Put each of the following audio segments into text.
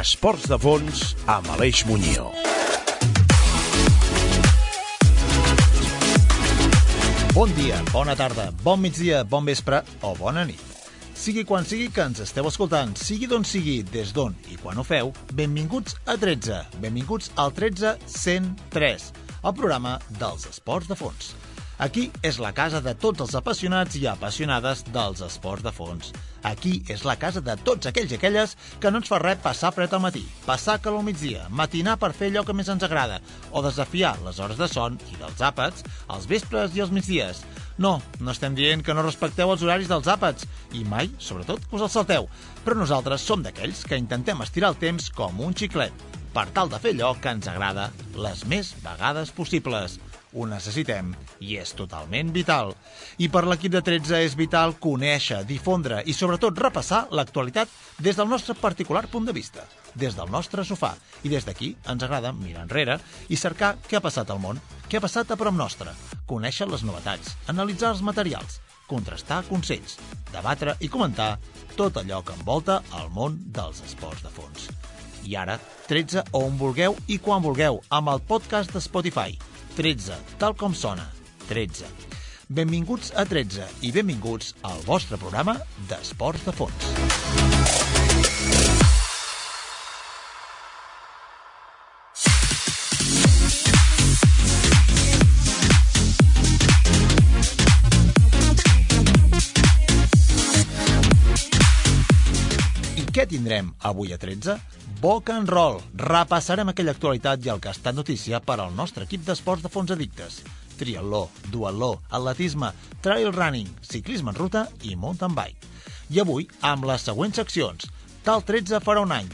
13. Esports de fons amb Aleix Muñoz. Bon dia, bona tarda, bon migdia, bon vespre o bona nit. Sigui quan sigui que ens esteu escoltant, sigui d'on sigui, des d'on i quan ho feu, benvinguts a 13. Benvinguts al 13 103, el programa dels esports de fons. Aquí és la casa de tots els apassionats i apassionades dels esports de fons. Aquí és la casa de tots aquells i aquelles que no ens fa res passar fred al matí, passar calor al migdia, matinar per fer allò que més ens agrada, o desafiar les hores de son i dels àpats als vespres i als migdies. No, no estem dient que no respecteu els horaris dels àpats, i mai, sobretot, que us els salteu. Però nosaltres som d'aquells que intentem estirar el temps com un xiclet, per tal de fer allò que ens agrada les més vegades possibles. Ho necessitem i és totalment vital. I per l'equip de 13 és vital conèixer, difondre i sobretot repassar l'actualitat des del nostre particular punt de vista, des del nostre sofà. I des d'aquí ens agrada mirar enrere i cercar què ha passat al món, què ha passat a prop nostre, conèixer les novetats, analitzar els materials, contrastar consells, debatre i comentar tot allò que envolta el món dels esports de fons. I ara, 13 on vulgueu i quan vulgueu, amb el podcast de Spotify – 13, tal com sona, 13. Benvinguts a 13 i benvinguts al vostre programa d'Esports de Fons. I què tindrem avui a 13? Boca and Roll. Repassarem aquella actualitat i el que estat notícia per al nostre equip d'esports de fons addictes. Triatló, duatló, atletisme, trail running, ciclisme en ruta i mountain bike. I avui, amb les següents seccions. Tal 13 farà un any.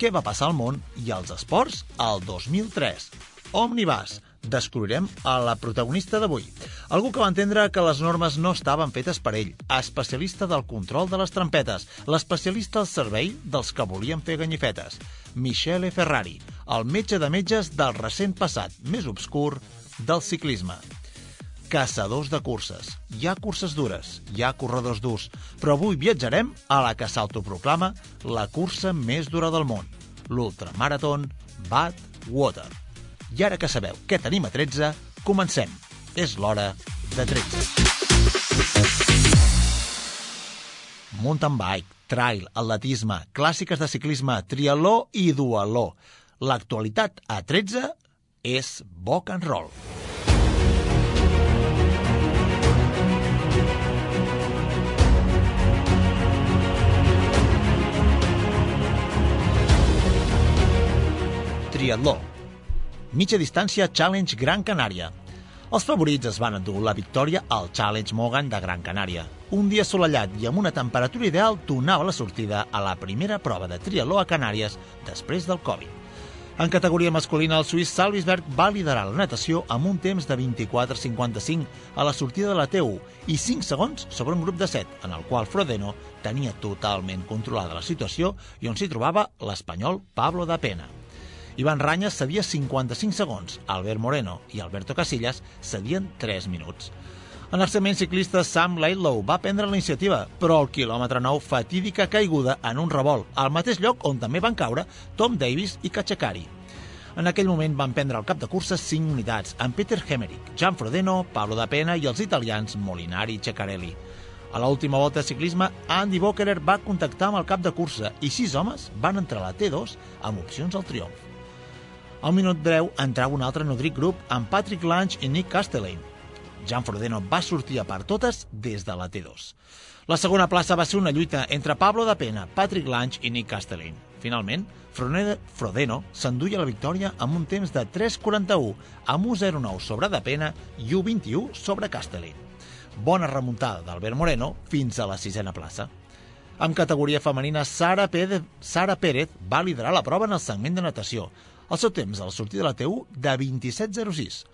Què va passar al món i als esports al 2003? Omnibus, descobrirem a la protagonista d'avui. Algú que va entendre que les normes no estaven fetes per ell, especialista del control de les trampetes, l'especialista al servei dels que volien fer ganyifetes, Michele Ferrari, el metge de metges del recent passat més obscur del ciclisme. Caçadors de curses. Hi ha curses dures, hi ha corredors durs, però avui viatjarem a la que s'autoproclama la cursa més dura del món, l'ultramaratón Bad Water. I ara que sabeu què tenim a 13, comencem. És l'hora de 13. Mountain bike, trail, atletisme, clàssiques de ciclisme, triatló i dualó. L'actualitat a 13 és Boc and Roll. Triatló, mitja distància Challenge Gran Canària. Els favorits es van endur la victòria al Challenge Mogan de Gran Canària. Un dia assolellat i amb una temperatura ideal donava la sortida a la primera prova de triatló a Canàries després del Covid. En categoria masculina, el suís Salvisberg va liderar la natació amb un temps de 24.55 a la sortida de la T1 i 5 segons sobre un grup de 7, en el qual Frodeno tenia totalment controlada la situació i on s'hi trobava l'espanyol Pablo da Pena. Ivan Ranyes cedia 55 segons, Albert Moreno i Alberto Casillas cedien 3 minuts. En el segment ciclista, Sam Laidlow va prendre la iniciativa, però al quilòmetre 9 fatídica caiguda en un revolt, al mateix lloc on també van caure Tom Davis i Cachacari. En aquell moment van prendre al cap de cursa 5 unitats, amb Peter Hemerick, Gian Frodeno, Pablo da Pena i els italians Molinari i Ceccarelli. A l'última volta de ciclisme, Andy Bockerer va contactar amb el cap de cursa i sis homes van entrar a la T2 amb opcions al triomf. Al minut 10 entrava un altre nodrit grup amb Patrick Lange i Nick Castellane. Jan Frodeno va sortir a per totes des de la T2. La segona plaça va ser una lluita entre Pablo da Pena, Patrick Lange i Nick Castellane. Finalment, Frodeno s'enduia la victòria amb un temps de 3.41, amb 1.09 sobre da Pena i 1.21 sobre Castellane. Bona remuntada d'Albert Moreno fins a la sisena plaça. En categoria femenina, Sara Pérez, Sara Pérez va liderar la prova en el segment de natació, el seu temps la sortida de la T1 de 27.06.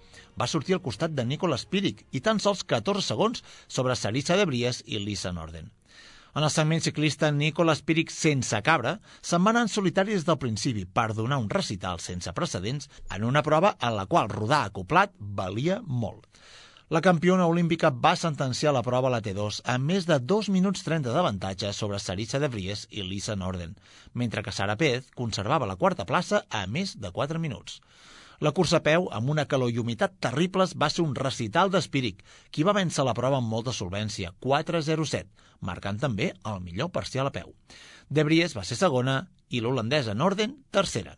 Va sortir al costat de Nicolas Píric i tan sols 14 segons sobre Sarissa de Bries i Lisa Norden. En el segment ciclista, Nicolas Píric, sense cabra, se'n va anar en solitari des del principi per donar un recital sense precedents en una prova en la qual rodar acoplat valia molt. La campiona olímpica va sentenciar la prova a la T2 amb més de 2 minuts 30 d'avantatge sobre Sarissa de Vries i Lisa Norden, mentre que Sara Pez conservava la quarta plaça a més de 4 minuts. La cursa a peu, amb una calor i humitat terribles, va ser un recital d'espíric, qui va vèncer la prova amb molta solvència, 4-0-7, marcant també el millor parcial a peu. De Vries va ser segona i l'holandesa Norden tercera.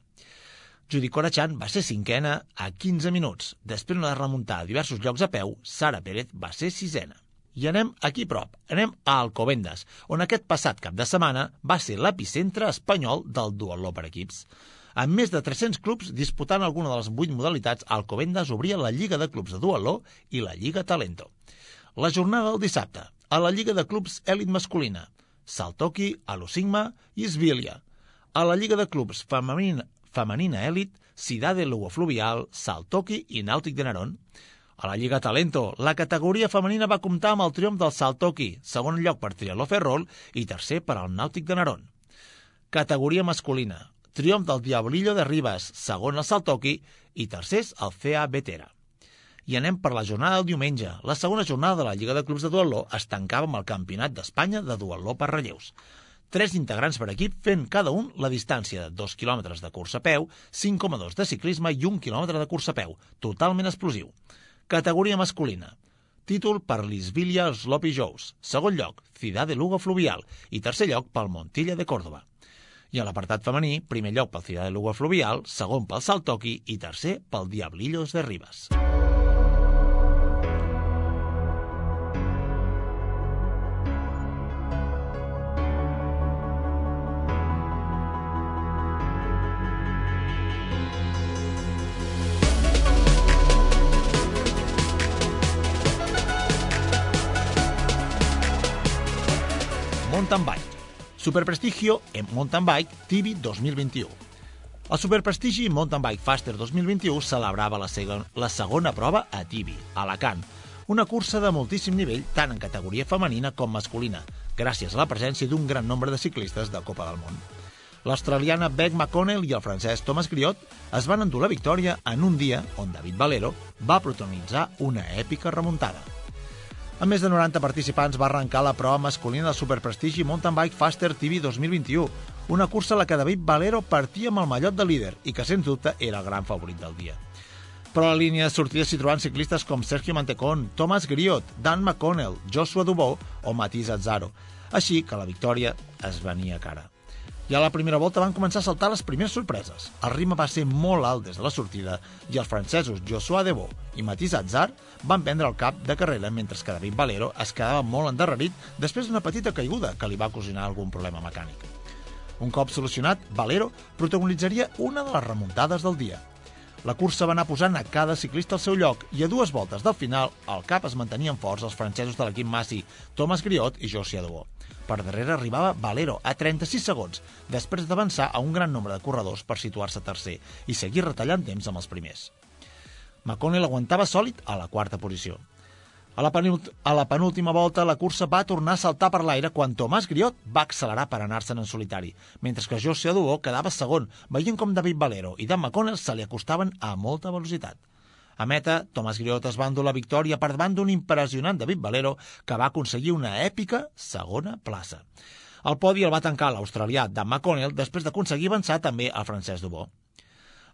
Judy Corachan va ser cinquena a 15 minuts. Després de remuntar a diversos llocs a peu, Sara Pérez va ser sisena. I anem aquí prop, anem a Alcobendas, on aquest passat cap de setmana va ser l'epicentre espanyol del duatló per equips. Amb més de 300 clubs disputant alguna de les 8 modalitats, Alcobendas obria la Lliga de Clubs de Duatló i la Lliga Talento. La jornada del dissabte, a la Lliga de Clubs Elit Masculina, Saltoki, Alusigma i Svilia. A la Lliga de Clubs Femenina, femenina èlit, Cidade Lugo Fluvial, Saltoki i Nàutic de Nerón. A la Lliga Talento, la categoria femenina va comptar amb el triomf del Saltoki, segon lloc per Trialó Ferrol i tercer per al Nàutic de Nerón. Categoria masculina, triomf del Diablillo de Ribes, segon el Saltoki i tercers el CA Vetera. I anem per la jornada del diumenge. La segona jornada de la Lliga de Clubs de Duatló es tancava amb el Campionat d'Espanya de Duatló per relleus tres integrants per equip fent cada un la distància de 2 quilòmetres de cursa a peu, 5,2 de ciclisme i 1 quilòmetre de cursa a peu, totalment explosiu. Categoria masculina. Títol per l'Isbilia Sloppy Joes. Segon lloc, Ciudad de Lugo Fluvial. I tercer lloc pel Montilla de Córdoba. I a l'apartat femení, primer lloc pel Ciudad de Lugo Fluvial, segon pel Saltoki i tercer pel Diablillos de Ribas. Mountain Bike. Superprestigio en Mountain Bike Tibi 2021. El Superprestigi Mountain Bike Faster 2021 celebrava la, segon, la segona prova a Tibi, Alacant, una cursa de moltíssim nivell tant en categoria femenina com masculina, gràcies a la presència d'un gran nombre de ciclistes de Copa del Món. L'australiana Beck McConnell i el francès Thomas Griot es van endur la victòria en un dia on David Valero va protagonitzar una èpica remuntada. Amb més de 90 participants va arrencar la prova masculina del superprestigi Mountain Bike Faster TV 2021, una cursa a la que David Valero partia amb el mallot de líder i que, sens dubte, era el gran favorit del dia. Però a la línia de sortida s'hi trobaven ciclistes com Sergio Mantecón, Thomas Griot, Dan McConnell, Joshua Dubó o Matisse Azzaro. Així que la victòria es venia cara. Ja a la primera volta van començar a saltar les primeres sorpreses. El ritme va ser molt alt des de la sortida i els francesos Joshua Debo i Matisse Azzar van prendre el cap de carrera mentre que David Valero es quedava molt endarrerit després d'una petita caiguda que li va cosinar algun problema mecànic. Un cop solucionat, Valero protagonitzaria una de les remuntades del dia. La cursa va anar posant a cada ciclista al seu lloc i a dues voltes del final al cap es mantenien forts els francesos de l'equip Massi, Thomas Griot i Josia Debo. Per darrere arribava Valero a 36 segons, després d'avançar a un gran nombre de corredors per situar-se tercer i seguir retallant temps amb els primers. McConnell aguantava sòlid a la quarta posició. A la, a la penúltima volta, la cursa va tornar a saltar per l'aire quan Tomàs Griot va accelerar per anar-se'n en solitari, mentre que José Aduó quedava segon, veient com David Valero i Dan McConnell se li acostaven a molta velocitat. A meta, Tomàs Griot es va endur la victòria per davant d'un impressionant David Valero que va aconseguir una èpica segona plaça. El podi el va tancar l'australià Dan McConnell després d'aconseguir avançar també el francès Dubó.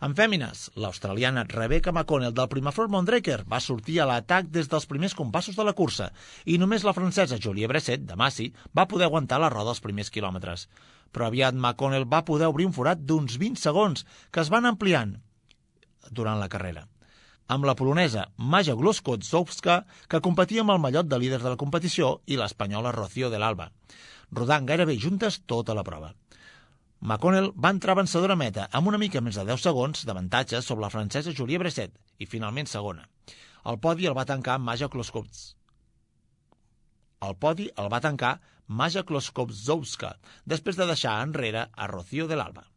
En fèmines, l'australiana Rebecca McConnell del Primaflor Mondraker va sortir a l'atac des dels primers compassos de la cursa i només la francesa Julie Bresset, de Massi, va poder aguantar la roda els primers quilòmetres. Però aviat McConnell va poder obrir un forat d'uns 20 segons que es van ampliant durant la carrera amb la polonesa Maja Gloskotzowska, que competia amb el mallot de líder de la competició, i l'espanyola Rocío de l'Alba, rodant gairebé juntes tota la prova. McConnell va entrar vencedora meta amb una mica més de 10 segons d'avantatge sobre la francesa Julie Bresset i finalment segona. El podi el va tancar Maja Kloskowz. El podi el va tancar Maja Kloskowzowska després de deixar enrere a Rocío de l'Alba.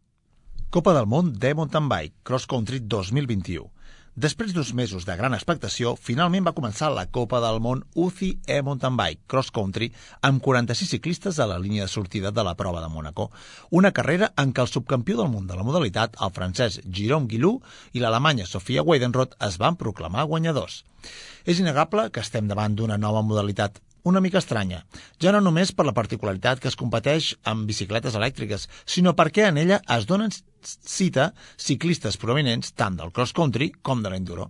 Copa del Món de Mountain Bike Cross Country 2021 Després d'uns mesos de gran expectació, finalment va començar la Copa del Món UCI e-Mountain Bike Cross Country amb 46 ciclistes a la línia de sortida de la prova de Mónaco. Una carrera en què el subcampió del món de la modalitat, el francès Jérôme Guilou i l'alemanya Sofia Weidenroth es van proclamar guanyadors. És innegable que estem davant d'una nova modalitat una mica estranya, ja no només per la particularitat que es competeix amb bicicletes elèctriques, sinó perquè en ella es donen cita ciclistes prominents tant del cross-country com de l'enduro.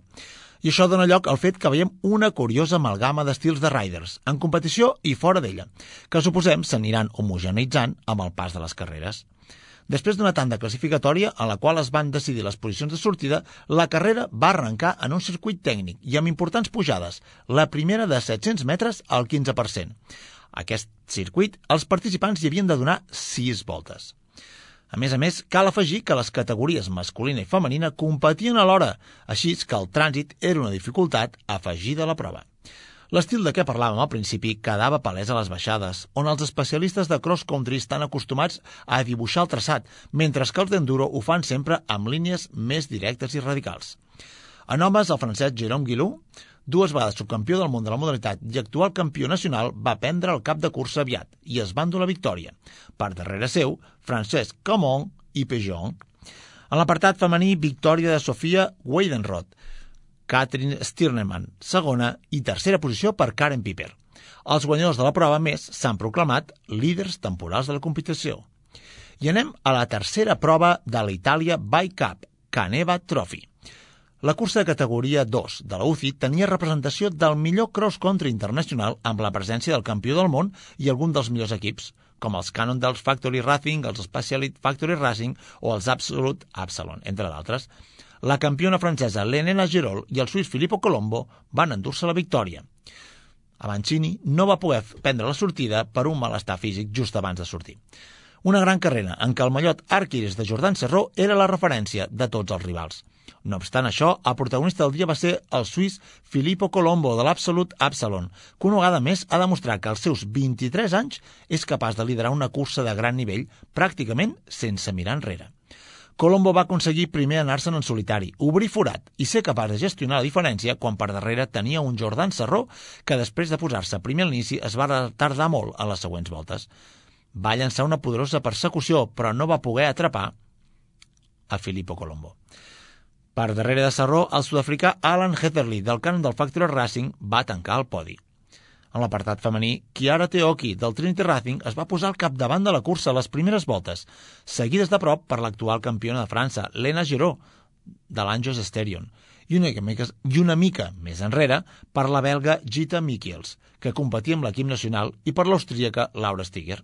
I això dona lloc al fet que veiem una curiosa amalgama d'estils de riders, en competició i fora d'ella, que suposem s'aniran homogeneitzant amb el pas de les carreres. Després d'una tanda classificatòria a la qual es van decidir les posicions de sortida, la carrera va arrencar en un circuit tècnic i amb importants pujades, la primera de 700 metres al 15%. A aquest circuit, els participants hi havien de donar 6 voltes. A més a més, cal afegir que les categories masculina i femenina competien alhora, així que el trànsit era una dificultat afegida a la prova. L'estil de què parlàvem al principi quedava palès a les baixades, on els especialistes de cross-country estan acostumats a dibuixar el traçat, mentre que els d'enduro ho fan sempre amb línies més directes i radicals. En homes, el francès Jérôme Guilou, dues vegades subcampió del món de la modalitat i actual campió nacional, va prendre el cap de cursa aviat i es va endur la victòria. Per darrere seu, Francesc Camon i Pejon. En l'apartat femení, victòria de Sofia Weidenroth, Katrin Stirnemann, segona i tercera posició per Karen Piper. Els guanyadors de la prova més s'han proclamat líders temporals de la competició. I anem a la tercera prova de la Itàlia Bike Cup, Caneva Trophy. La cursa de categoria 2 de la UCI tenia representació del millor cross-country internacional amb la presència del campió del món i algun dels millors equips, com els Canon dels Factory Racing, els Speciality Factory Racing o els Absolute Absalon, entre d'altres la campiona francesa Lenena Girol i el suís Filippo Colombo van endur-se la victòria. Avancini no va poder prendre la sortida per un malestar físic just abans de sortir. Una gran carrera en què el mallot Arquiris de Jordan Serró era la referència de tots els rivals. No obstant això, el protagonista del dia va ser el suís Filippo Colombo de l'Absolut Absalon, que una vegada més ha demostrat que als seus 23 anys és capaç de liderar una cursa de gran nivell pràcticament sense mirar enrere. Colombo va aconseguir primer anar-se'n en solitari, obrir forat i ser capaç de gestionar la diferència quan per darrere tenia un Jordan Serró que després de posar-se primer a l'inici es va tardar molt a les següents voltes. Va llançar una poderosa persecució, però no va poder atrapar a Filippo Colombo. Per darrere de Serró, el sud-africà Alan Heatherly del Canon del Factory Racing va tancar el podi. En l'apartat femení, Chiara Teoki, del Trinity Racing, es va posar al capdavant de la cursa a les primeres voltes, seguides de prop per l'actual campiona de França, Lena Giraud, de l'Anjos Esterion, i una, mica, i una mica més enrere per la belga Gita Mikiels, que competia amb l'equip nacional, i per l'austríaca Laura Stiger.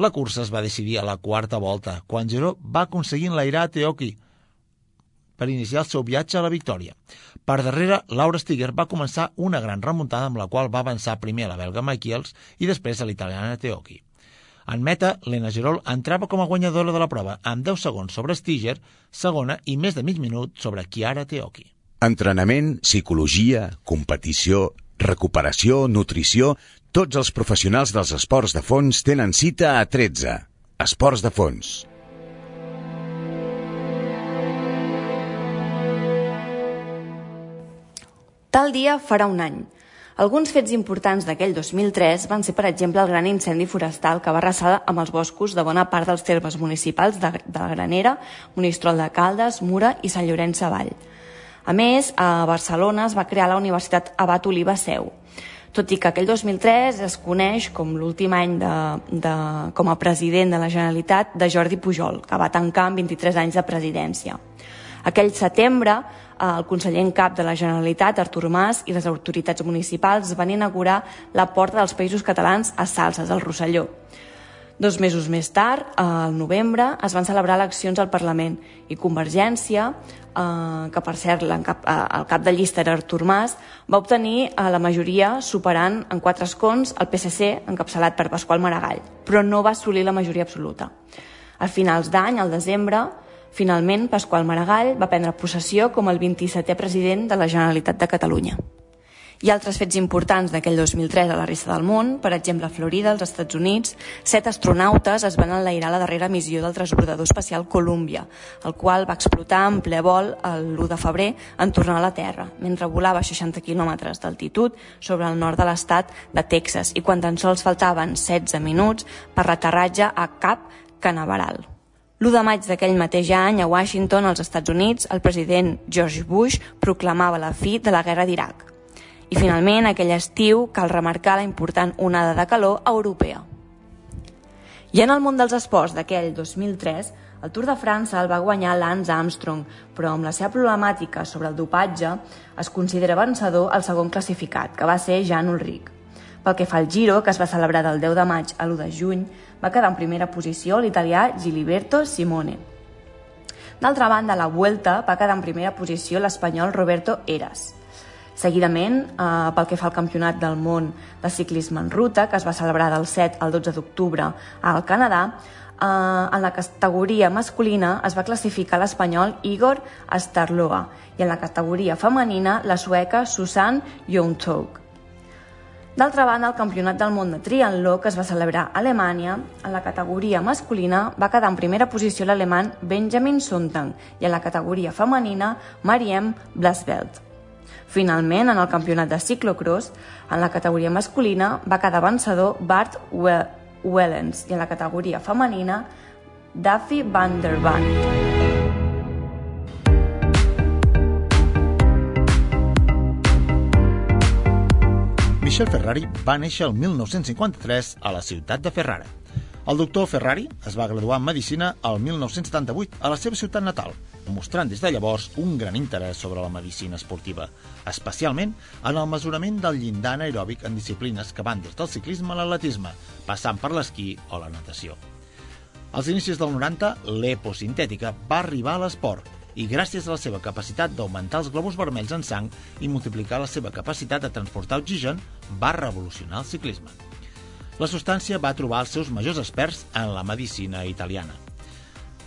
La cursa es va decidir a la quarta volta, quan Giraud va aconseguir enlairar a Teoki, per iniciar el seu viatge a la victòria. Per darrere, Laura Stiger va començar una gran remuntada amb la qual va avançar primer a la belga Michaels i després a l'italiana Teoki. En meta, Lena Gerol entrava com a guanyadora de la prova amb 10 segons sobre Stiger, segona i més de mig minut sobre Chiara Teoki. Entrenament, psicologia, competició, recuperació, nutrició... Tots els professionals dels esports de fons tenen cita a 13. Esports de fons. Tal dia farà un any. Alguns fets importants d'aquell 2003 van ser, per exemple, el gran incendi forestal que va arrasar amb els boscos de bona part dels termes municipals de, de la Granera, Monistrol de Caldes, Mura i Sant Llorenç Savall. A més, a Barcelona es va crear la Universitat Abat Oliva Seu, tot i que aquell 2003 es coneix com l'últim any de, de, com a president de la Generalitat de Jordi Pujol, que va tancar amb 23 anys de presidència. Aquell setembre, el conseller en cap de la Generalitat, Artur Mas, i les autoritats municipals van inaugurar la Porta dels Països Catalans a Salses, al Rosselló. Dos mesos més tard, al novembre, es van celebrar eleccions al Parlament i Convergència, eh, que per cert cap, eh, el cap de llista era Artur Mas, va obtenir eh, la majoria superant en quatre escons el PSC encapçalat per Pasqual Maragall, però no va assolir la majoria absoluta. A finals d'any, al desembre, Finalment, Pasqual Maragall va prendre possessió com el 27è president de la Generalitat de Catalunya. Hi ha altres fets importants d'aquell 2003 a la resta del món, per exemple a Florida, als Estats Units, set astronautes es van enlairar la darrera missió del transbordador espacial Columbia, el qual va explotar en ple vol l'1 de febrer en tornar a la Terra, mentre volava a 60 quilòmetres d'altitud sobre el nord de l'estat de Texas i quan tan sols faltaven 16 minuts per l'aterratge a Cap Canaveral. L'1 de maig d'aquell mateix any, a Washington, als Estats Units, el president George Bush proclamava la fi de la guerra d'Iraq. I finalment, aquell estiu, cal remarcar la important onada de calor europea. I en el món dels esports d'aquell 2003, el Tour de França el va guanyar Lance Armstrong, però amb la seva problemàtica sobre el dopatge es considera vencedor el segon classificat, que va ser Jan Ulrich. Pel que fa al Giro, que es va celebrar del 10 de maig a l'1 de juny, va quedar en primera posició l'italià Giliberto Simone. D'altra banda, a la Vuelta va quedar en primera posició l'espanyol Roberto Eras. Seguidament, eh, pel que fa al Campionat del món de ciclisme en ruta, que es va celebrar del 7 al 12 d'octubre al Canadà, eh, en la categoria masculina es va classificar l'espanyol Igor Starloa i en la categoria femenina la sueca Susan Jontog. D'altra banda, el Campionat del món de triatló, que es va celebrar a Alemanya, en la categoria masculina va quedar en primera posició l'alemany Benjamin Sontag i en la categoria femenina Mariem Blasveld. Finalment, en el campionat de ciclocross, en la categoria masculina va quedar vencedor Bart Wellens i en la categoria femenina Duffy van der Band. Michel Ferrari va néixer el 1953 a la ciutat de Ferrara. El doctor Ferrari es va graduar en Medicina el 1978 a la seva ciutat natal, mostrant des de llavors un gran interès sobre la medicina esportiva, especialment en el mesurament del llindar anaeròbic en disciplines que van des del ciclisme a l'atletisme, passant per l'esquí o la natació. Als inicis del 90, l'eposintètica va arribar a l'esport i gràcies a la seva capacitat d'augmentar els globus vermells en sang i multiplicar la seva capacitat de transportar oxigen, va revolucionar el ciclisme. La substància va trobar els seus majors experts en la medicina italiana.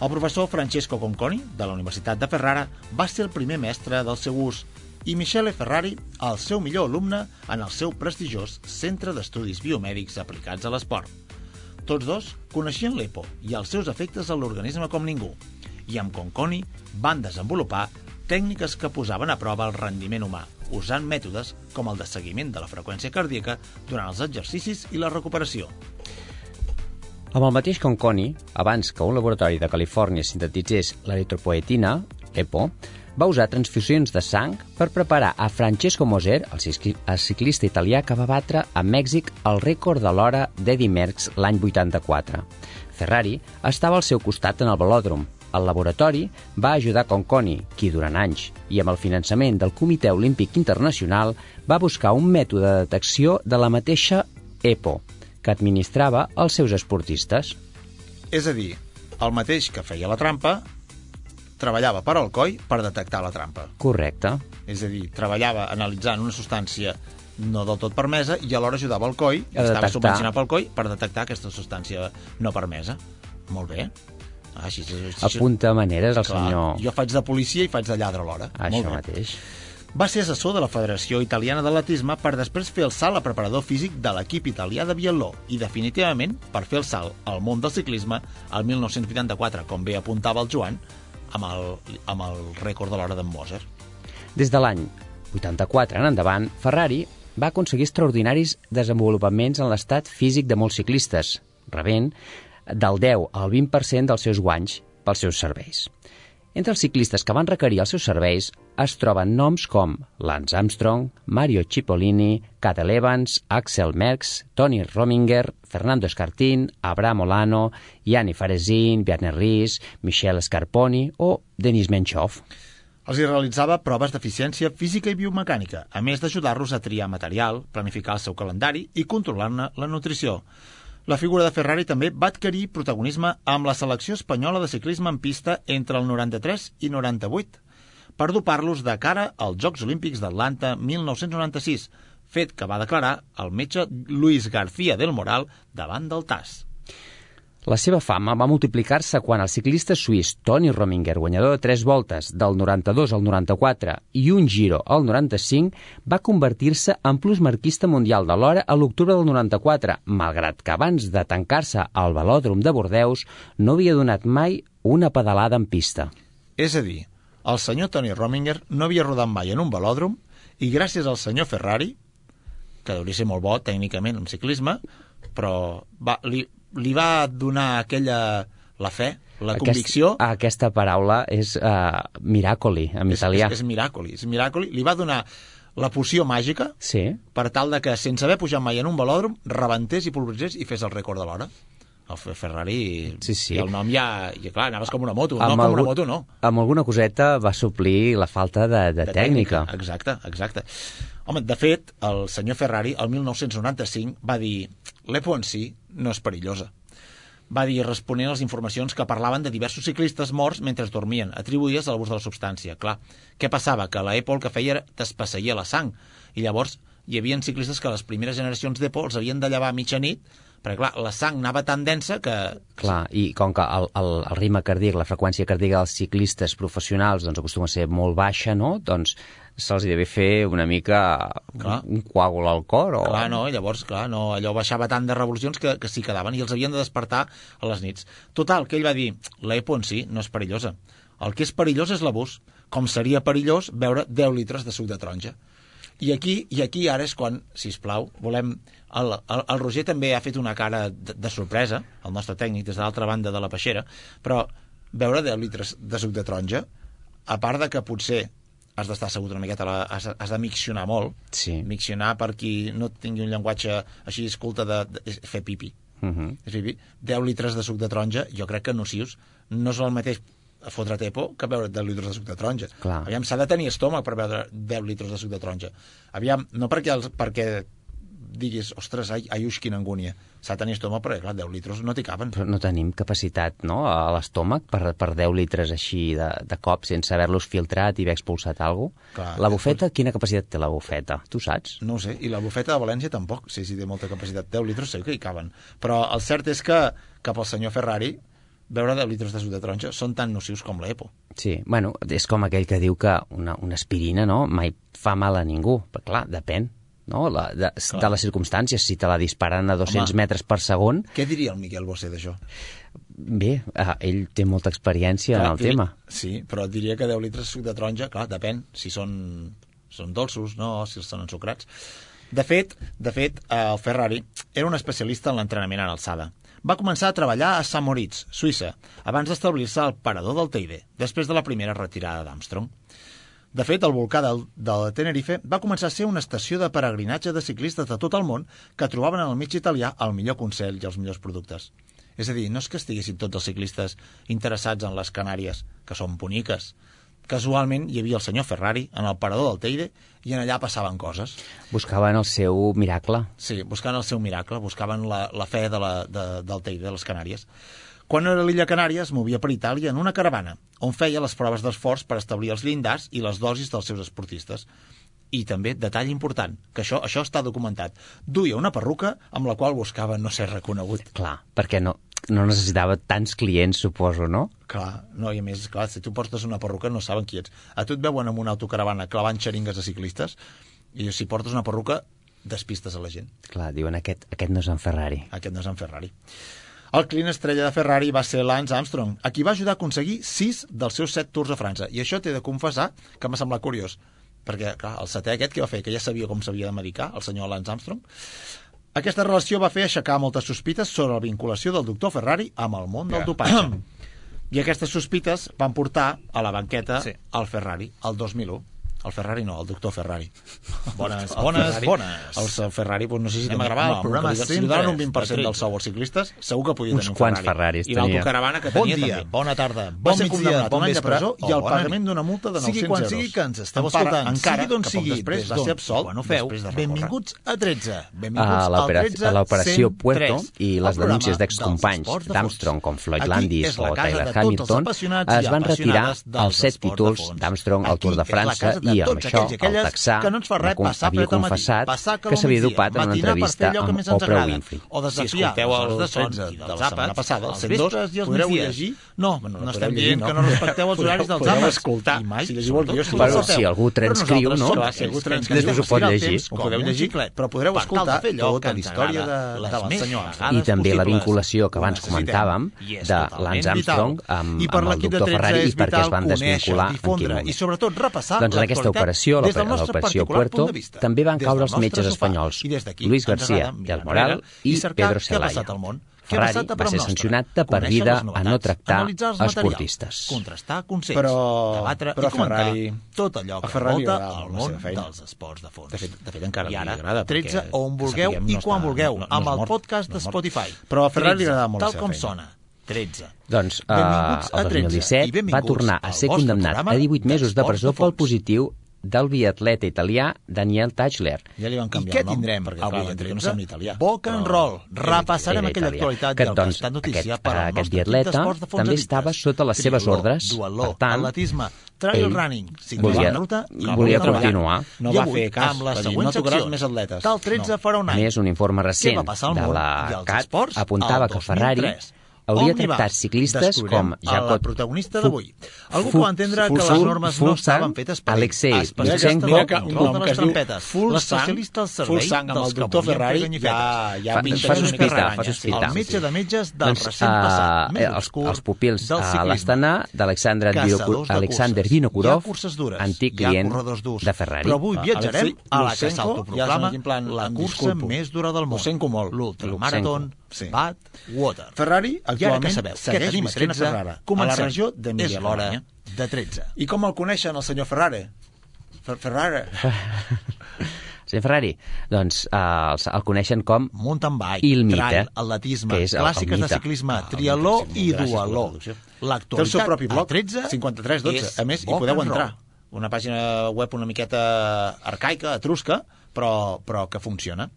El professor Francesco Conconi, de la Universitat de Ferrara, va ser el primer mestre del seu ús i Michele Ferrari, el seu millor alumne en el seu prestigiós Centre d'Estudis Biomèdics Aplicats a l'Esport. Tots dos coneixien l'EPO i els seus efectes a l'organisme com ningú, i amb Conconi van desenvolupar tècniques que posaven a prova el rendiment humà, usant mètodes com el de seguiment de la freqüència cardíaca durant els exercicis i la recuperació. Amb el mateix Conconi, abans que un laboratori de Califòrnia sintetitzés l'eritropoetina, EPO, va usar transfusions de sang per preparar a Francesco Moser, el ciclista italià que va batre a Mèxic el rècord de l'hora d'Eddie Merckx l'any 84. Ferrari estava al seu costat en el velòdrom, el laboratori va ajudar Conconi, qui durant anys, i amb el finançament del Comitè Olímpic Internacional, va buscar un mètode de detecció de la mateixa EPO, que administrava els seus esportistes. És a dir, el mateix que feia la trampa, treballava per al coi per detectar la trampa. Correcte. És a dir, treballava analitzant una substància no del tot permesa i alhora ajudava el coi, A estava detectar. subvencionat pel coi, per detectar aquesta substància no permesa. Molt bé. Ah, així, així, Apunta maneres el Clar, senyor... Jo faig de policia i faig de lladre alhora. Això Molt bé. mateix. Va ser assessor de la Federació Italiana d'Atletisme per després fer el salt a preparador físic de l'equip italià de biatló i definitivament per fer el salt al món del ciclisme el 1984, com bé apuntava el Joan, amb el, amb el rècord de l'hora d'en Moser. Des de l'any 84 en endavant, Ferrari va aconseguir extraordinaris desenvolupaments en l'estat físic de molts ciclistes, rebent del 10 al 20% dels seus guanys pels seus serveis. Entre els ciclistes que van requerir els seus serveis es troben noms com Lance Armstrong, Mario Cipollini, Cadel Evans, Axel Merckx, Tony Rominger, Fernando Escartín, Abraham Olano, Yanni Faresin, Bjarne Ries, Michel Scarponi o Denis Menchov. Els hi realitzava proves d'eficiència física i biomecànica, a més d'ajudar-los a triar material, planificar el seu calendari i controlar-ne la nutrició. La figura de Ferrari també va adquirir protagonisme amb la selecció espanyola de ciclisme en pista entre el 93 i 98, per dopar-los de cara als Jocs Olímpics d'Atlanta 1996, fet que va declarar el metge Luis García del Moral davant del TAS. La seva fama va multiplicar-se quan el ciclista suís Tony Rominger, guanyador de tres voltes del 92 al 94 i un giro al 95, va convertir-se en plusmarquista mundial de l'hora a l'octubre del 94, malgrat que abans de tancar-se al velòdrom de Bordeus no havia donat mai una pedalada en pista. És a dir, el senyor Tony Rominger no havia rodat mai en un velòdrom i gràcies al senyor Ferrari, que hauria ser molt bo tècnicament en ciclisme, però va, li, li va donar aquella la fe, la Aquest- convicció? Aquesta paraula és uh, miracoli, en és, italià. és, és miracoli, és miracoli, li va donar la poció màgica Sí, per tal de que sense haver pujat mai en un velòdrom rebentés i pulveritzés i fes el rècord de l'hora el Fe- Ferrari Sí, sí. i el nom ja, ja clar, anaves com una moto no com una moto no amb alguna coseta va suplir la falta de, de, de tècnica. Exacte, exacte. Home, de fet, el senyor Ferrari, el 1995, va dir l'EPO en si no és perillosa. Va dir responent a les informacions que parlaven de diversos ciclistes morts mentre dormien, atribuïdes a l'abús de la substància. Clar, què passava? Que la EPO el que feia era la sang. I llavors hi havia ciclistes que les primeres generacions d'EPO els havien de llevar a mitjanit perquè, clar, la sang anava tan densa que... Clar, i com que el, el, el ritme cardíac, la freqüència cardíaca dels ciclistes professionals doncs, acostuma a ser molt baixa, no? Doncs se'ls devia fer una mica Clar. un, coàgul al cor. O... Clar, no, llavors, clar, no, allò baixava tant de revolucions que, que s'hi quedaven i els havien de despertar a les nits. Total, que ell va dir, l'EPO en si no és perillosa. El que és perillós és l'abús, com seria perillós beure 10 litres de suc de taronja. I aquí, i aquí ara és quan, si plau, volem... El, el, el Roger també ha fet una cara de, de sorpresa, el nostre tècnic, des de l'altra banda de la peixera, però beure 10 litres de suc de taronja, a part de que potser has d'estar assegut una miqueta, la, has, has de miccionar molt, Sí. miccionar per qui no tingui un llenguatge així escolta de, de, és fer pipi. Uh -huh. És pipi. 10 litres de suc de taronja, jo crec que nocius no és el mateix fotre tepo que beure 10 litres de suc de taronja. Clar. Aviam, s'ha de tenir estómac per beure 10 litres de suc de taronja. Aviam, no perquè, els, perquè diguis, ostres, ai, ai, uix, quina angúnia. S'ha de tenir estómac perquè, clar, 10 litres no t'hi caben. Però no tenim capacitat no, a l'estómac per, per 10 litres així de, de cop sense haver-los filtrat i haver expulsat alguna cosa. Clar, la bufeta, quina capacitat té la bufeta? Tu saps? No sé, i la bufeta de València tampoc, sí, sí, té molta capacitat. 10 litres segur que hi caben. Però el cert és que cap al senyor Ferrari beure 10 litres de suc de taronja són tan nocius com l'EPO. Sí, bueno, és com aquell que diu que una, una aspirina no, mai fa mal a ningú. Però clar, depèn no? la, de, de les circumstàncies. Si te la disparen a 200 Home. metres per segon, Què diria el Miquel Bosé d'això? bé, eh, ell té molta experiència en el tema. Sí, però diria que 10 litres de suc de taronja, clar, depèn si són, són dolços, no, si són ensucrats. De fet, de fet, el Ferrari era un especialista en l'entrenament en alçada. Va començar a treballar a Sant Moritz, Suïssa, abans d'establir-se al parador del Teide, després de la primera retirada d'Armstrong. De fet, el volcà del, del Tenerife va començar a ser una estació de peregrinatge de ciclistes de tot el món que trobaven en el mig italià el millor consell i els millors productes. És a dir, no és que estiguessin tots els ciclistes interessats en les Canàries, que són boniques. Casualment hi havia el senyor Ferrari en el parador del Teide i en allà passaven coses. Buscaven el seu miracle. Sí, buscant el seu miracle, buscaven la, la fe de la, de, del Teide, de les Canàries. Quan era a l'illa Canària es movia per Itàlia en una caravana, on feia les proves d'esforç per establir els llindars i les dosis dels seus esportistes. I també, detall important, que això, això està documentat, duia una perruca amb la qual buscava no ser reconegut. Clar, perquè no, no necessitava tants clients, suposo, no? Clar, no, i a més, clar, si tu portes una perruca no saben qui ets. A tu et veuen amb una autocaravana clavant xeringues a ciclistes i si portes una perruca despistes a la gent. Clar, diuen, aquest, aquest no és en Ferrari. Aquest no és en Ferrari. El client estrella de Ferrari va ser Lance Armstrong, a qui va ajudar a aconseguir 6 dels seus 7 tours a França. I això t'he de confessar que m'ha semblat curiós, perquè clar, el setè aquest que va fer, que ja sabia com s'havia de medicar, el senyor Lance Armstrong, aquesta relació va fer aixecar moltes sospites sobre la vinculació del doctor Ferrari amb el món del dopatge. I aquestes sospites van portar a la banqueta Sí. al Ferrari, el 2001. El Ferrari no, el doctor Ferrari. Bones, El bones, Ferrari, bones. El Ferrari, doncs, no sé si... Anem a gravar el no, programa que li- Si li 103 donen un 20% de del sou als ciclistes, segur que podia Uns tenir un quants Ferrari. Ferraris I l'autocaravana que Bon tenia dia, també. bona tarda, Va bon ser migdia, bon un any de vespre. presó o i el pagament d'una multa de 900 Sigui quan euros. sigui que ens esteu Encara- escoltant, encara sigui d'on sigui, després des va ser absolt quan ho feu, de benvinguts a 13, a benvinguts al l'opera- 13 a l'operació 103, Puerto i el les programa denúncies dels d'excompanys esports de d'Armstrong fons. com Floyd Aquí Landis és la i amb això, aquells i aquelles que no ens fa res passar havia confessat passar que, que s'havia dopat en una entrevista amb més Oprah Winfrey. O desafiar si els de sons i dels àpats, passada, els vespres i els migdies. No, no, no estem dient que no respecteu els horaris dels àpats. escoltar, si llegiu el guió, però si algú transcriu, no? Després ho pot llegir. Ho podeu llegir, però podreu escoltar tota la història de la senyora. I també la vinculació que abans comentàvem de Lance Armstrong amb, el doctor Ferrari i per què es van desvincular i sobretot repassar doncs en aquesta d'aquesta operació, l'operació Puerto, també van caure els metges espanyols, Luis García del Moral i Pedro Celaya. Ferrari va ser sancionat de per vida a no tractar esportistes. Contrastar consells, però, debatre però i comentar Ferrari, tot allò que Ferrari volta al món dels esports de fons. De fet, de fet encara I ara, agrada, 13 on vulgueu i quan vulgueu, amb el podcast de Spotify. Però a Ferrari li agrada molt Tal com sona, 2013. Doncs uh, el 2017 va tornar a ser condemnat a 18 mesos de presó pel positiu del biatleta italià Daniel Tachler. Ja li van canviar I què tindrem perquè, avui clar, perquè no italià. Boca en roll. Repassarem aquella actualitat que, doncs, i doncs, aquest, per eh, al aquest biatleta també estava sota les seves ordres, dualó, per tant, atletisme, trail ell running, volia, ruta, i volia continuar. No va fer cas, amb la següent no secció, més atletes. Del 13 no. farà un any. Més un informe recent de la CAT apuntava que Ferrari hauria tractat ciclistes com Jacob... la protagonista d'avui. Algú pot entendre que les normes no estaven fetes per Alexei Lutsenko, mira que un nom que es diu l'especialista al servei sang amb el doctor Ferrari, ja, ja fa, sospita, fa sospita. El metge de metges del doncs, recent ah, passat, eh, els, els pupils a ah, l'Astana d'Alexandre Alexander Vinokurov, antic client de Ferrari. Però avui viatjarem a la que s'autoproclama la cursa més dura del món, l'ultramaraton sí. Bad Water. Ferrari actualment que sabeu, segueix Miserena Ferrara, a la regió de És l'hora de 13. I com el coneixen, el senyor Ferrari? Fer Ferrari. Sí, Ferrari, doncs eh, el, el coneixen com... Mountain bike, il mite, trail, atletisme, que és clàssiques el, el de ciclisme, ah, trialó i dualó. L'actualitat, el seu propi blog, 13, 53, 12. A més, hi podeu entrar. Una pàgina web una miqueta arcaica, etrusca, però, però que funciona.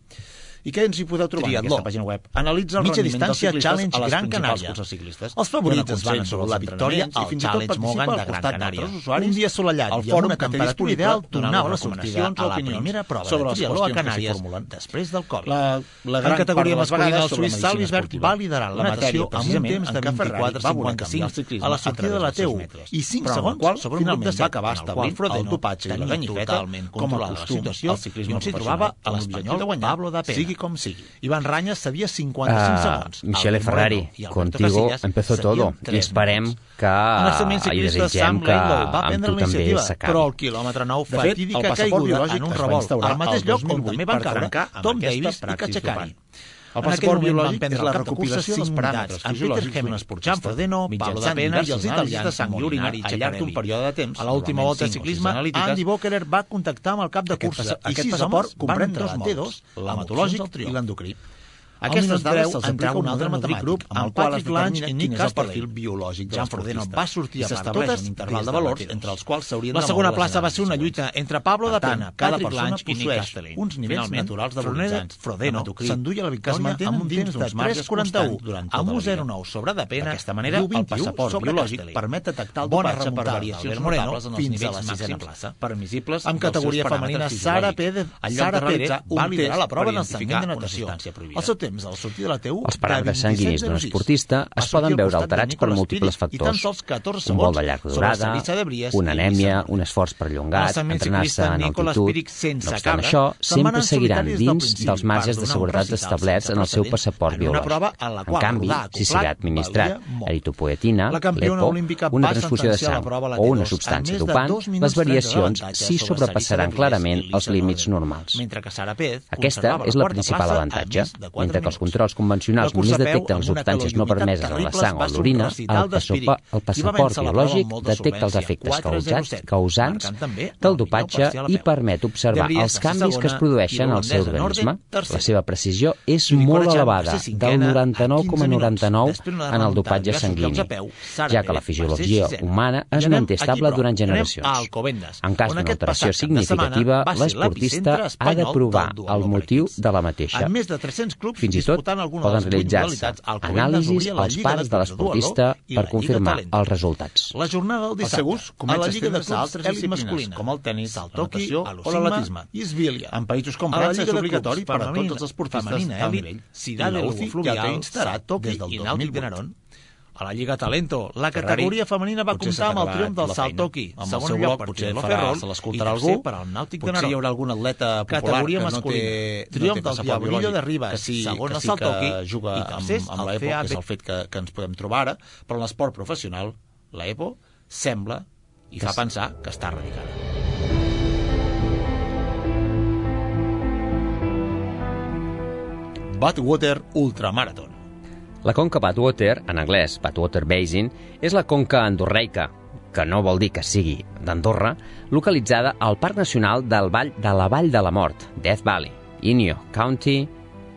I què ens hi podeu trobar Triatló. en aquesta pàgina web? Analitza el Mitja rendiment dels ciclistes Challenge, a les Gran Canària. curses ciclistes. Els favorits ens van sobre la victòria i fins i tot participa al costat d'altres usuaris. Un dia assolellat i amb una temperatura ideal donava les recomanacions a la primera prova sobre les triatló a Canàries després del Covid. La, la gran en categoria masculina, del suís Salvisberg va liderar la natació amb un temps de 24-55 a la sortida de la TU i 5 segons sobre un grup de 7, va acabar establint el dopatge i la ganyifeta com a costum. El ciclisme on s'hi trobava l'espanyol Pablo Dapena. Sigui sigui com sigui. Ivan Ranya sabia 55 uh, segons. Michele Ferrari, Moreno, contigo empezó todo. I esperem minuts. que... I Sam que amb prendre la iniciativa, Però el quilòmetre 9, fatídica caiguda en un revolt, al mateix lloc on també van caure Tom Davis i Kachekari. El passaport biològic és la recopilació dels paràmetres fisiològics d'un esportista, no, Pablo de Pena i els italians de sang i al llarg d'un període de temps. A l'última volta de ciclisme, Andy Bokerer va contactar amb el cap de cursa. i sis homes van entrar T2, l'hematològic i l'endocrí. Aquestes dades se'ls aplica un altre matemàtic grup amb el qual es determina quin és el perfil biològic de l'esportista. va sortir a part totes un interval de valors entre els quals s'haurien de La segona plaça va ser una lluita entre Pablo de Pena, Patrick persona possueix uns nivells naturals de bronzants. Frodeno s'enduia la tota tota victòria amb un temps de 3,41 amb un 0,9 sobre de Pena. D'aquesta manera, el passaport biològic permet detectar el dopatge per variacions notables en els nivells màxims permissibles amb categoria femenina Sara Pérez. Sara Pérez va liderar la prova en de natació. El seu temps al sortir de la TU... Els paràmetres sanguinis d'un esportista es poden veure alterats per múltiples factors. Un vol de llarga durada, una anèmia, un esforç perllongat, entrenar-se en altitud... No obstant això, sempre seguiran dins dels marges de seguretat establerts en el seu passaport biològic. En canvi, si s'hi ha administrat eritopoietina, l'EPO, una transfusió de sang o una substància dopant, les variacions sí sobrepassaran clarament els límits normals. Aquesta és la principal avantatge. Mentre que els controls convencionals només detecten les substàncies no permeses a la sang o l'orina, el, passopa, el passaport biològic detecta els efectes causats, causants del dopatge i permet observar els canvis que es produeixen al seu organisme. La seva precisió és molt elevada, del 99,99 en el dopatge sanguini, ja que la fisiologia humana es manté estable durant generacions. En cas d'una alteració significativa, l'esportista ha de provar el motiu de la mateixa. Fins i tot poden realitzar-se anàlisis als pares de l'esportista per confirmar els resultats. La jornada del dissabte, a comença la Lliga de Clubs altres Elit masculina, com el tenis, el toqui o l'atletisme. i esbília. En països com A la França Lliga és de obligatori Clubs per a femenina- tots els esportistes femenina elit, del UCI Fluvial ja té instal·lat Toqui des del i Nàutic 2008. de Nerón. A la Lliga Talento, la Ferrari categoria femenina va potser comptar amb el triomf del acabat la salt feina. toqui. Amb el seu lloc per potser farà- Ferrol se i l'escoltarà tercer algú. per al Nàutic de Potser Neró. hi haurà algun atleta popular Categoria que no masculina. té, Triomf no té del Diablillo biològic, de Ribes, que sí, segon que el sí salt que juga i amb, tercers amb el l'EPO, que és el fet que, que ens podem trobar ara, però en l'esport professional, l'EPO sembla i fa pensar que està erradicada. Badwater Ultramarathon. La conca Badwater, en anglès Badwater Basin, és la conca andorreica, que no vol dir que sigui d'Andorra, localitzada al Parc Nacional del Vall de la Vall de la Mort, Death Valley, Inyo County,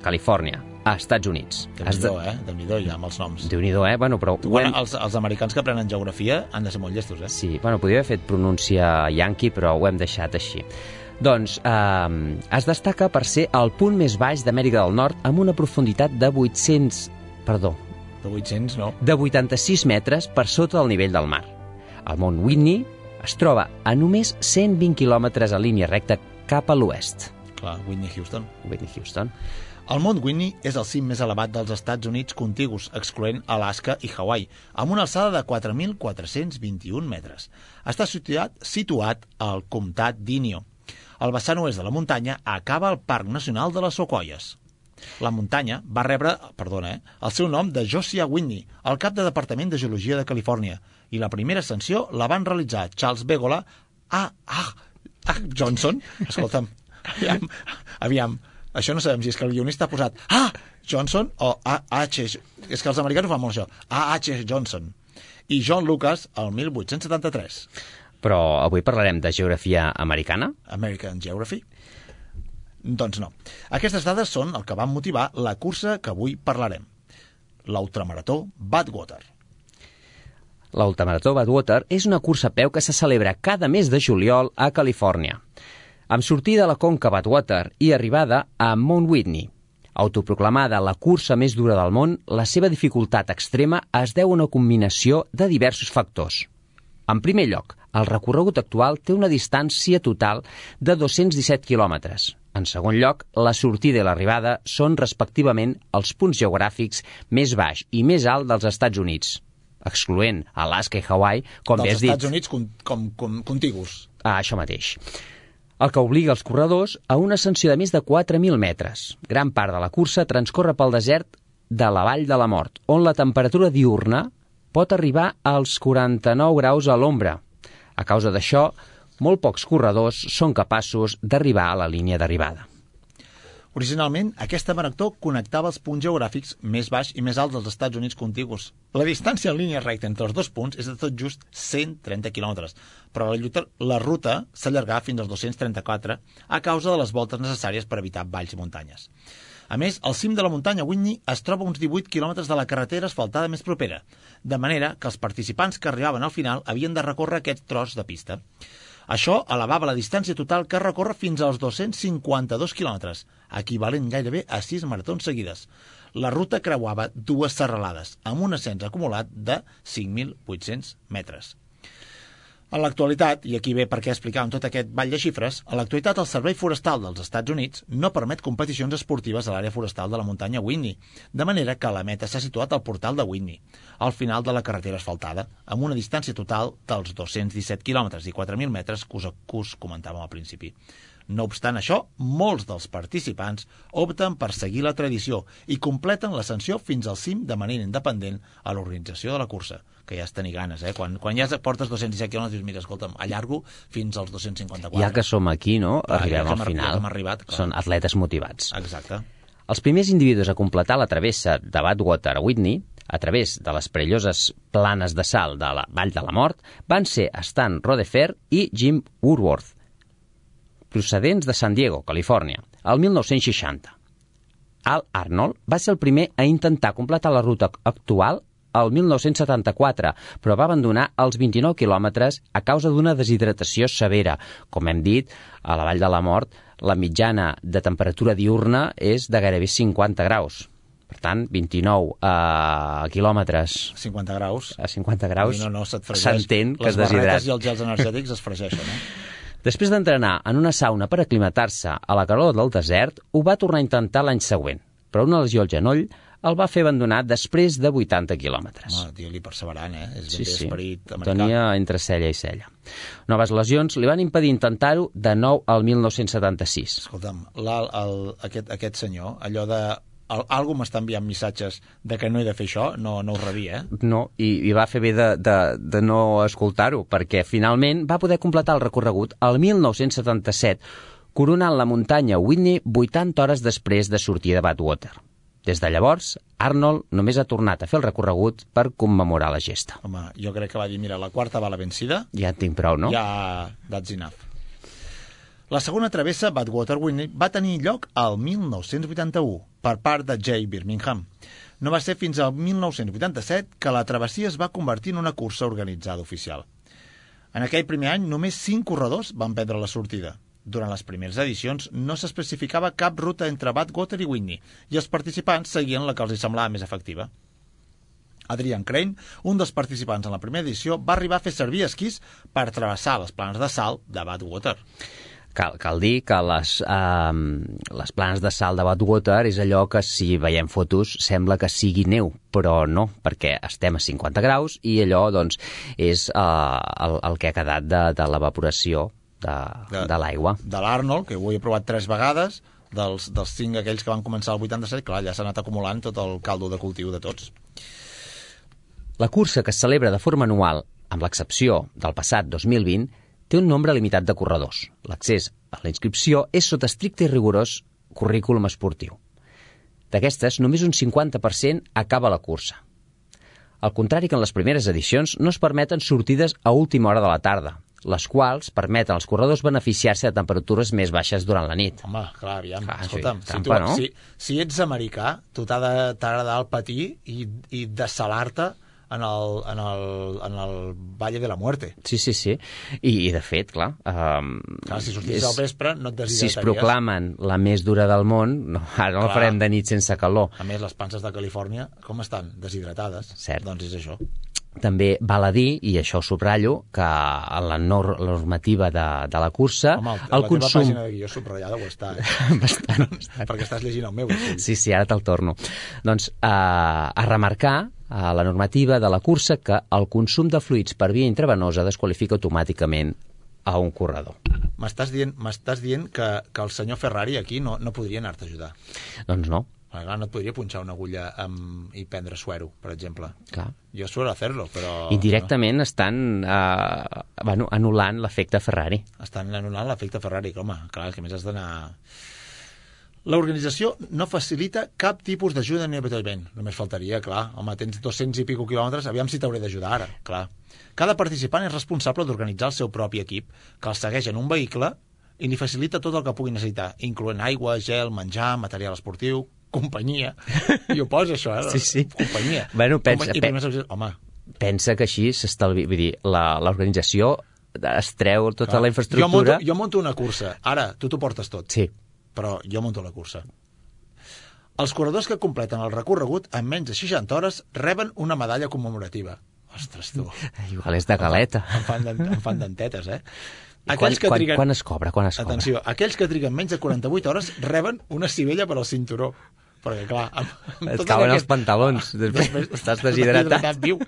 Califòrnia, a Estats Units. Has Déu-n'hi-do, eh? Déu-n'hi-do, ja, amb els noms. Déu-n'hi-do, eh? Bueno, però... Bueno, hem- els, els americans que aprenen geografia han de ser molt llestos, eh? Sí, bueno, podria haver fet pronúncia yankee, però ho hem deixat així. Doncs eh, es destaca per ser el punt més baix d'Amèrica del Nord amb una profunditat de 800... Perdó, De 800, no? de 86 metres per sota del nivell del mar. El mont Whitney es troba a només 120 quilòmetres a línia recta cap a l'oest. Clar, Whitney Houston. Whitney Houston. El mont Whitney és el cim més elevat dels Estats Units contigus, excloent Alaska i Hawaii, amb una alçada de 4.421 metres. Està situat, situat al comtat d'Inyo. Al vessant oest de la muntanya acaba el Parc Nacional de les Socoies. La muntanya va rebre, perdona, eh, el seu nom de Josiah Whitney, el cap de Departament de Geologia de Califòrnia, i la primera ascensió la van realitzar Charles Begola A. Ah, ah, Johnson. Escolta'm, aviam, aviam, això no sabem si és que el guionista ha posat A. Johnson o A. H. És que els americans ho fan molt això. A. H. Johnson. I John Lucas el 1873. Però avui parlarem de geografia americana? American Geography? Doncs no. Aquestes dades són el que van motivar la cursa que avui parlarem. L'ultramarató Badwater. L'Ultramarató Badwater és una cursa a peu que se celebra cada mes de juliol a Califòrnia, amb sortida a la conca Badwater i arribada a Mount Whitney. Autoproclamada la cursa més dura del món, la seva dificultat extrema es deu a una combinació de diversos factors. En primer lloc, el recorregut actual té una distància total de 217 quilòmetres. En segon lloc, la sortida i l'arribada són respectivament els punts geogràfics més baix i més alt dels Estats Units, excloent Alaska i Hawaii, com bé dels has dit. Estats Units com, com, com contigus. Ah, això mateix. El que obliga els corredors a una ascensió de més de 4.000 metres. Gran part de la cursa transcorre pel desert de la Vall de la Mort, on la temperatura diurna pot arribar als 49 graus a l'ombra. A causa d'això, molt pocs corredors són capaços d'arribar a la línia d'arribada. Originalment, aquesta marató connectava els punts geogràfics més baix i més alts dels Estats Units contigus. La distància en línia recta entre els dos punts és de tot just 130 quilòmetres, però la, lluita, la ruta s'allargà fins als 234 a causa de les voltes necessàries per evitar valls i muntanyes. A més, al cim de la muntanya Whitney es troba a uns 18 quilòmetres de la carretera asfaltada més propera, de manera que els participants que arribaven al final havien de recórrer aquest tros de pista. Això elevava la distància total que recorre fins als 252 quilòmetres, equivalent gairebé a 6 maratons seguides. La ruta creuava dues serralades, amb un ascens acumulat de 5.800 metres. En l'actualitat, i aquí ve per què explicàvem tot aquest ball de xifres, a l'actualitat el Servei Forestal dels Estats Units no permet competicions esportives a l'àrea forestal de la muntanya Whitney, de manera que la meta s'ha situat al portal de Whitney, al final de la carretera asfaltada, amb una distància total dels 217 quilòmetres i 4.000 metres que us, que us comentàvem al principi. No obstant això, molts dels participants opten per seguir la tradició i completen l'ascensió fins al cim de manera independent a l'organització de la cursa, que ja és tenir ganes, eh? Quan, quan ja portes 217 quilòmetres, dius, mira, escolta'm, allargo fins als 254. Ja que som aquí, no? Clar, ja Arribem que al final. ja hem arribat, clar. Són atletes motivats. Exacte. Els primers individus a completar la travessa de Badwater a Whitney, a través de les perilloses planes de sal de la Vall de la Mort, van ser Stan Rodefer i Jim Woodworth, procedents de San Diego, Califòrnia, el 1960. Al Arnold va ser el primer a intentar completar la ruta actual el 1974, però va abandonar als 29 quilòmetres a causa d'una deshidratació severa. Com hem dit, a la Vall de la Mort, la mitjana de temperatura diurna és de gairebé 50 graus. Per tant, 29 uh, quilòmetres 50 graus. a 50 graus no, no, s'entén que es Les barretes i els gels energètics es fregeixen, eh? Després d'entrenar en una sauna per aclimatar-se a la calor del desert, ho va tornar a intentar l'any següent, però una lesió al genoll el va fer abandonar després de 80 quilòmetres. Home, digue-li perseverant, eh? És Sí, sí, esperit americà. tenia entre cella i cella. Noves lesions li van impedir intentar-ho de nou al 1976. Escolta'm, el, aquest, aquest senyor, allò de... El, algú m'està enviant missatges de que no he de fer això, no, no ho rebia, eh? No, i, i va fer bé de, de, de no escoltar-ho, perquè finalment va poder completar el recorregut el 1977, coronant la muntanya Whitney 80 hores després de sortir de Badwater. Des de llavors, Arnold només ha tornat a fer el recorregut per commemorar la gesta. Home, jo crec que va dir, mira, la quarta va la vencida, Ja en tinc prou, no? ja that's enough. La segona travessa, Badwater Whitney, va tenir lloc al 1981 per part de Jay Birmingham. No va ser fins al 1987 que la travessia es va convertir en una cursa organitzada oficial. En aquell primer any, només 5 corredors van prendre la sortida. Durant les primeres edicions no s'especificava cap ruta entre Badwater i Whitney i els participants seguien la que els semblava més efectiva. Adrian Crane, un dels participants en la primera edició, va arribar a fer servir esquís per travessar les planes de salt de Badwater. Cal, cal dir que les, eh, les planes de salt de Badwater és allò que si veiem fotos sembla que sigui neu, però no, perquè estem a 50 graus i allò doncs, és eh, el, el que ha quedat de, de l'evaporació de, de, de l'aigua. De l'Arnold, que ho he provat tres vegades, dels, dels cinc aquells que van començar el 87, clar, ja s'ha anat acumulant tot el caldo de cultiu de tots. La cursa que es celebra de forma anual, amb l'excepció del passat 2020, té un nombre limitat de corredors. L'accés a la inscripció és sota estricte i rigorós currículum esportiu. D'aquestes, només un 50% acaba la cursa. Al contrari que en les primeres edicions, no es permeten sortides a última hora de la tarda, les quals permeten als corredors beneficiar-se de temperatures més baixes durant la nit. Home, clar, aviam, Clar, escolta'm, sí, si, trampa, tu, no? si, si ets americà, tu t'ha d'agradar el patir i, i dessalar-te en el, en, el, en el Valle de la Muerte. Sí, sí, sí. I, i de fet, clar... Um, Clar, si sortissis al vespre no et Si es deshidrataries. proclamen la més dura del món, no, ara no la Clar. farem de nit sense calor. A més, les panses de Califòrnia, com estan? Deshidratades. Cert. Doncs és això. També val a dir, i això ho subratllo, que en la nor la normativa de, de la cursa, Home, el, el la consum... teva pàgina de guió subratllada ho està, eh? Bastant, bastant. Perquè estàs llegint el meu. Sí. Sí, sí, ara te'l torno. Doncs eh, a remarcar a la normativa de la cursa que el consum de fluids per via intravenosa desqualifica automàticament a un corredor. M'estàs dient, dient que, que el senyor Ferrari aquí no, no podria anar-te a ajudar. Doncs no, clar, no et podria punxar una agulla amb, i prendre suero, per exemple. clar. Jo suelo hacerlo, però... Indirectament estan eh, bueno, anul·lant l'efecte Ferrari. No, estan anul·lant l'efecte Ferrari, home, clar, que més has d'anar... L'organització no facilita cap tipus d'ajuda ni avituallament. Només faltaria, clar. Home, tens 200 i pico quilòmetres, aviam si t'hauré d'ajudar ara, clar. Cada participant és responsable d'organitzar el seu propi equip, que el segueix en un vehicle i li facilita tot el que pugui necessitar, incloent aigua, gel, menjar, material esportiu, companyia. I ho posa, això, eh? Sí, sí. Companyia. Bueno, pensa- Companyia- I pe- primers auxilis- Home, Pensa que així s'estalvi... Vull dir, la- l'organització es treu tota clar. la infraestructura... Jo monto, jo monto una cursa. Ara, tu t'ho portes tot. Sí, però jo monto la cursa. Els corredors que completen el recorregut en menys de 60 hores reben una medalla commemorativa. Ostres, tu. igual és de galeta. Em fan, em fan dentetes, eh? I quan, quan, quan es cobra? Quan es cobra? Atenció, aquells que triguen menys de 48 hores reben una civella per al cinturó. Perquè, clar... Amb, amb Et cauen aquest- els pantalons. Després estàs deshidratat. viu.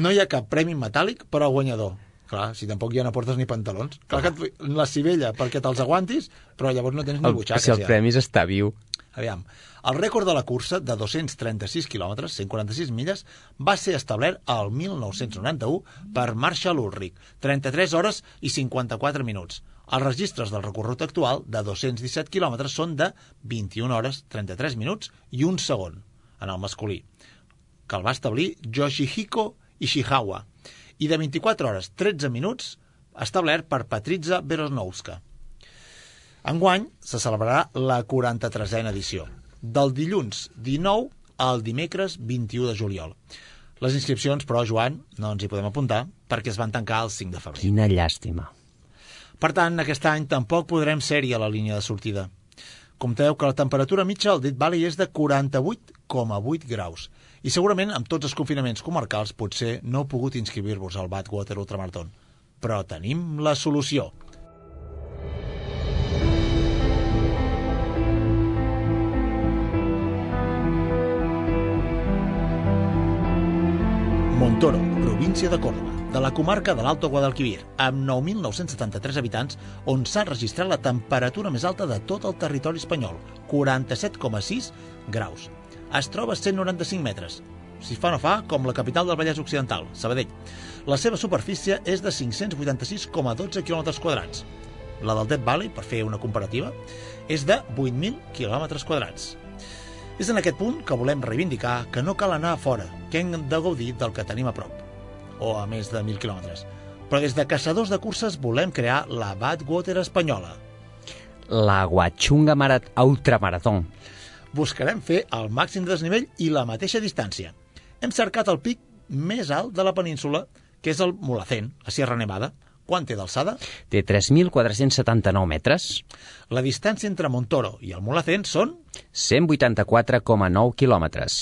No hi ha cap premi metàl·lic per al guanyador. Clar, si tampoc ja no portes ni pantalons. Clar que et, la civella perquè te'ls aguantis, però llavors no tens ni butxaques. si el ja. premi està viu. Aviam, el rècord de la cursa de 236 quilòmetres, 146 milles, va ser establert al 1991 per Marshall Ulrich, 33 hores i 54 minuts. Els registres del recorregut actual de 217 quilòmetres són de 21 hores, 33 minuts i un segon, en el masculí, que el va establir Yoshihiko Ishihawa, i de 24 hores, 13 minuts, establert per Patrizia Berosnowska. Enguany se celebrarà la 43a edició, del dilluns 19 el dimecres 21 de juliol. Les inscripcions, però, Joan, no ens hi podem apuntar perquè es van tancar el 5 de febrer. Quina llàstima. Per tant, aquest any tampoc podrem ser-hi a la línia de sortida. Compteu que la temperatura mitja al Dit Valley és de 48,8 graus i segurament amb tots els confinaments comarcals potser no heu pogut inscriure-vos al Badwater Ultramarathon. Però tenim la solució. Montoro, província de Córdoba, de la comarca de l'Alto Guadalquivir, amb 9.973 habitants, on s'ha registrat la temperatura més alta de tot el territori espanyol, 47,6 graus. Es troba a 195 metres, si fa no fa, com la capital del Vallès Occidental, Sabadell. La seva superfície és de 586,12 km quadrats. La del Dead Valley, per fer una comparativa, és de 8.000 km quadrats. És en aquest punt que volem reivindicar que no cal anar a fora, que hem de gaudir del que tenim a prop, o a més de 1.000 quilòmetres. Però des de Caçadors de Curses volem crear la Badwater espanyola. La Guachunga Marat Ultramaratón. Buscarem fer el màxim de desnivell i la mateixa distància. Hem cercat el pic més alt de la península, que és el Mulacén, a Sierra Nevada, quant té d'alçada? Té 3.479 metres. La distància entre Montoro i el Mulacén són? 184,9 quilòmetres.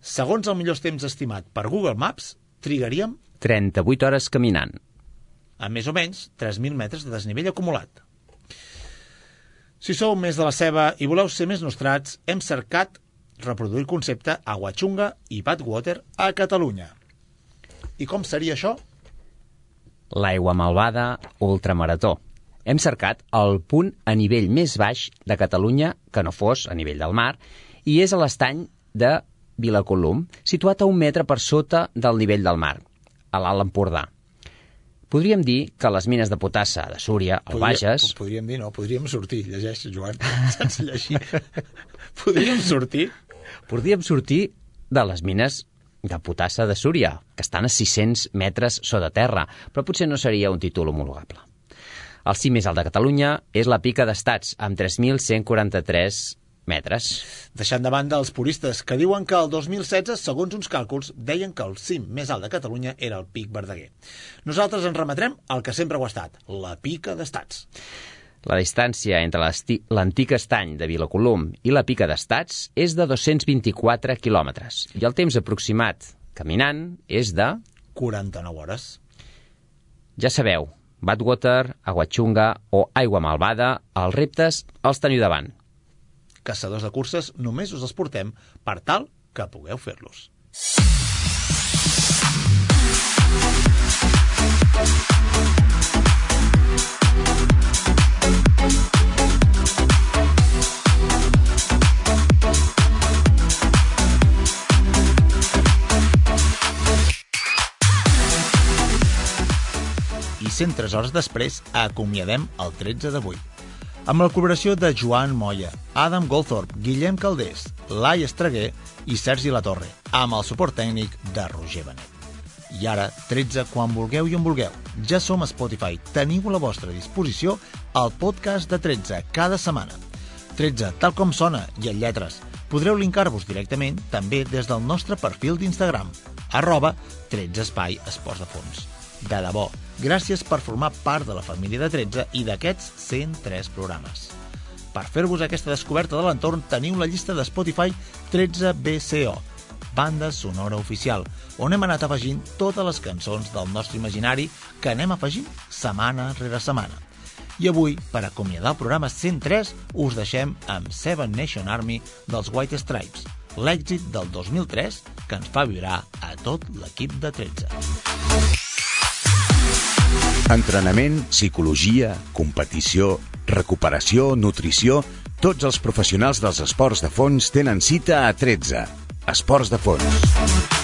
Segons el millor temps estimat per Google Maps, trigaríem 38 hores caminant. A més o menys 3.000 metres de desnivell acumulat. Si sou més de la ceba i voleu ser més nostrats, hem cercat reproduir el concepte Aguachunga i Badwater a Catalunya. I com seria això? L'aigua malvada ultramarató. Hem cercat el punt a nivell més baix de Catalunya que no fos a nivell del mar i és a l'estany de Vilacolum, situat a un metre per sota del nivell del mar, a l'Alt Empordà. Podríem dir que les mines de potassa de Súria, al Bages... Podríem dir, no, podríem sortir, llegeix, Joan, sense llegir. podríem sortir... Podríem sortir de les mines de Potassa de Súria, que estan a 600 metres sota terra, però potser no seria un títol homologable. El cim més alt de Catalunya és la Pica d'Estats, amb 3.143 metres. Deixant de banda els puristes, que diuen que el 2016, segons uns càlculs, deien que el cim més alt de Catalunya era el Pic Verdaguer. Nosaltres ens remetrem al que sempre ho ha estat, la Pica d'Estats. La distància entre l'antic estany de Vilacolum i la pica d'Estats és de 224 quilòmetres i el temps aproximat caminant és de... 49 hores. Ja sabeu, Badwater, Aguachunga o Aigua Malvada, els reptes els teniu davant. Caçadors de curses, només us els portem per tal que pugueu fer-los. I 103 hores després acomiadem el 13 d'avui. Amb la col·laboració de Joan Moya, Adam Goldthorpe, Guillem Caldés, Lai Estreguer i Sergi Latorre, amb el suport tècnic de Roger Benet. I ara, 13 quan vulgueu i on vulgueu. Ja som a Spotify. Teniu a la vostra disposició el podcast de 13 cada setmana. 13, tal com sona, i en lletres. Podreu linkar-vos directament també des del nostre perfil d'Instagram, arroba 13 espai esports de fons. De debò, gràcies per formar part de la família de 13 i d'aquests 103 programes. Per fer-vos aquesta descoberta de l'entorn teniu la llista de Spotify 13 BCO, banda sonora oficial, on hem anat afegint totes les cançons del nostre imaginari que anem afegint setmana rere setmana. I avui, per acomiadar el programa 103, us deixem amb Seven Nation Army dels White Stripes, l'èxit del 2003 que ens fa vibrar a tot l'equip de 13. Entrenament, psicologia, competició, recuperació, nutrició... Tots els professionals dels esports de fons tenen cita a 13 Esports de fons.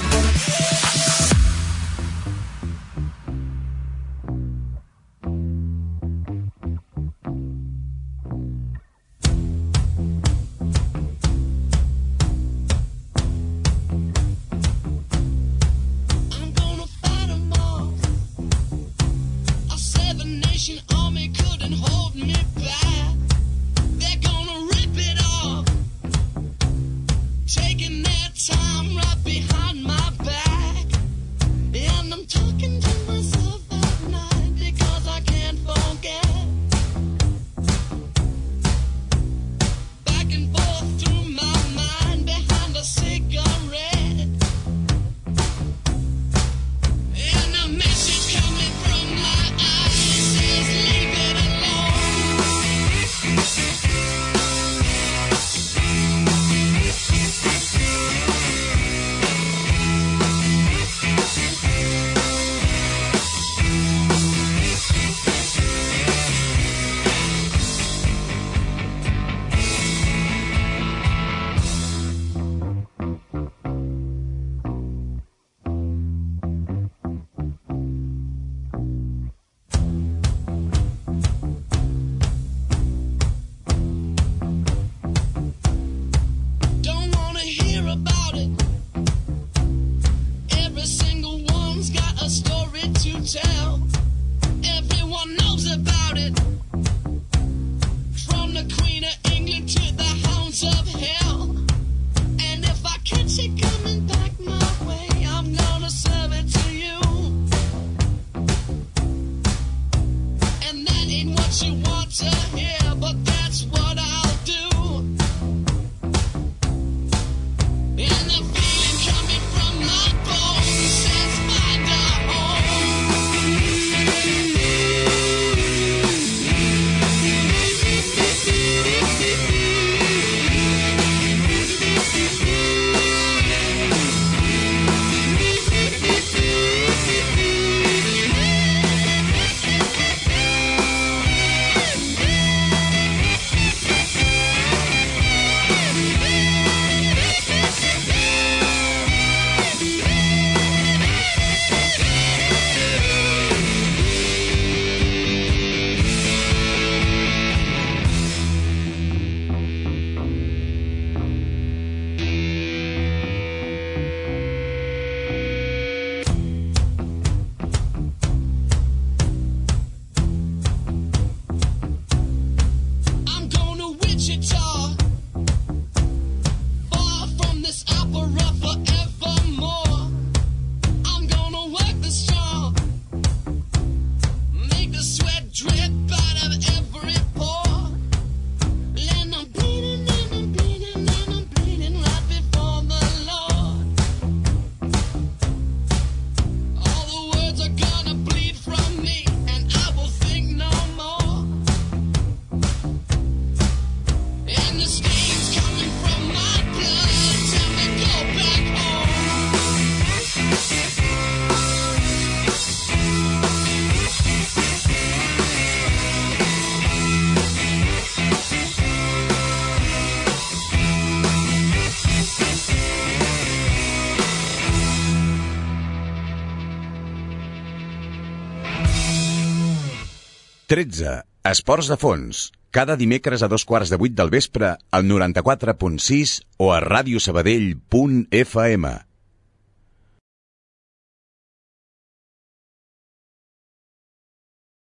13. Esports de fons. Cada dimecres a dos quarts de vuit del vespre al 94.6 o a radiosabadell.fm.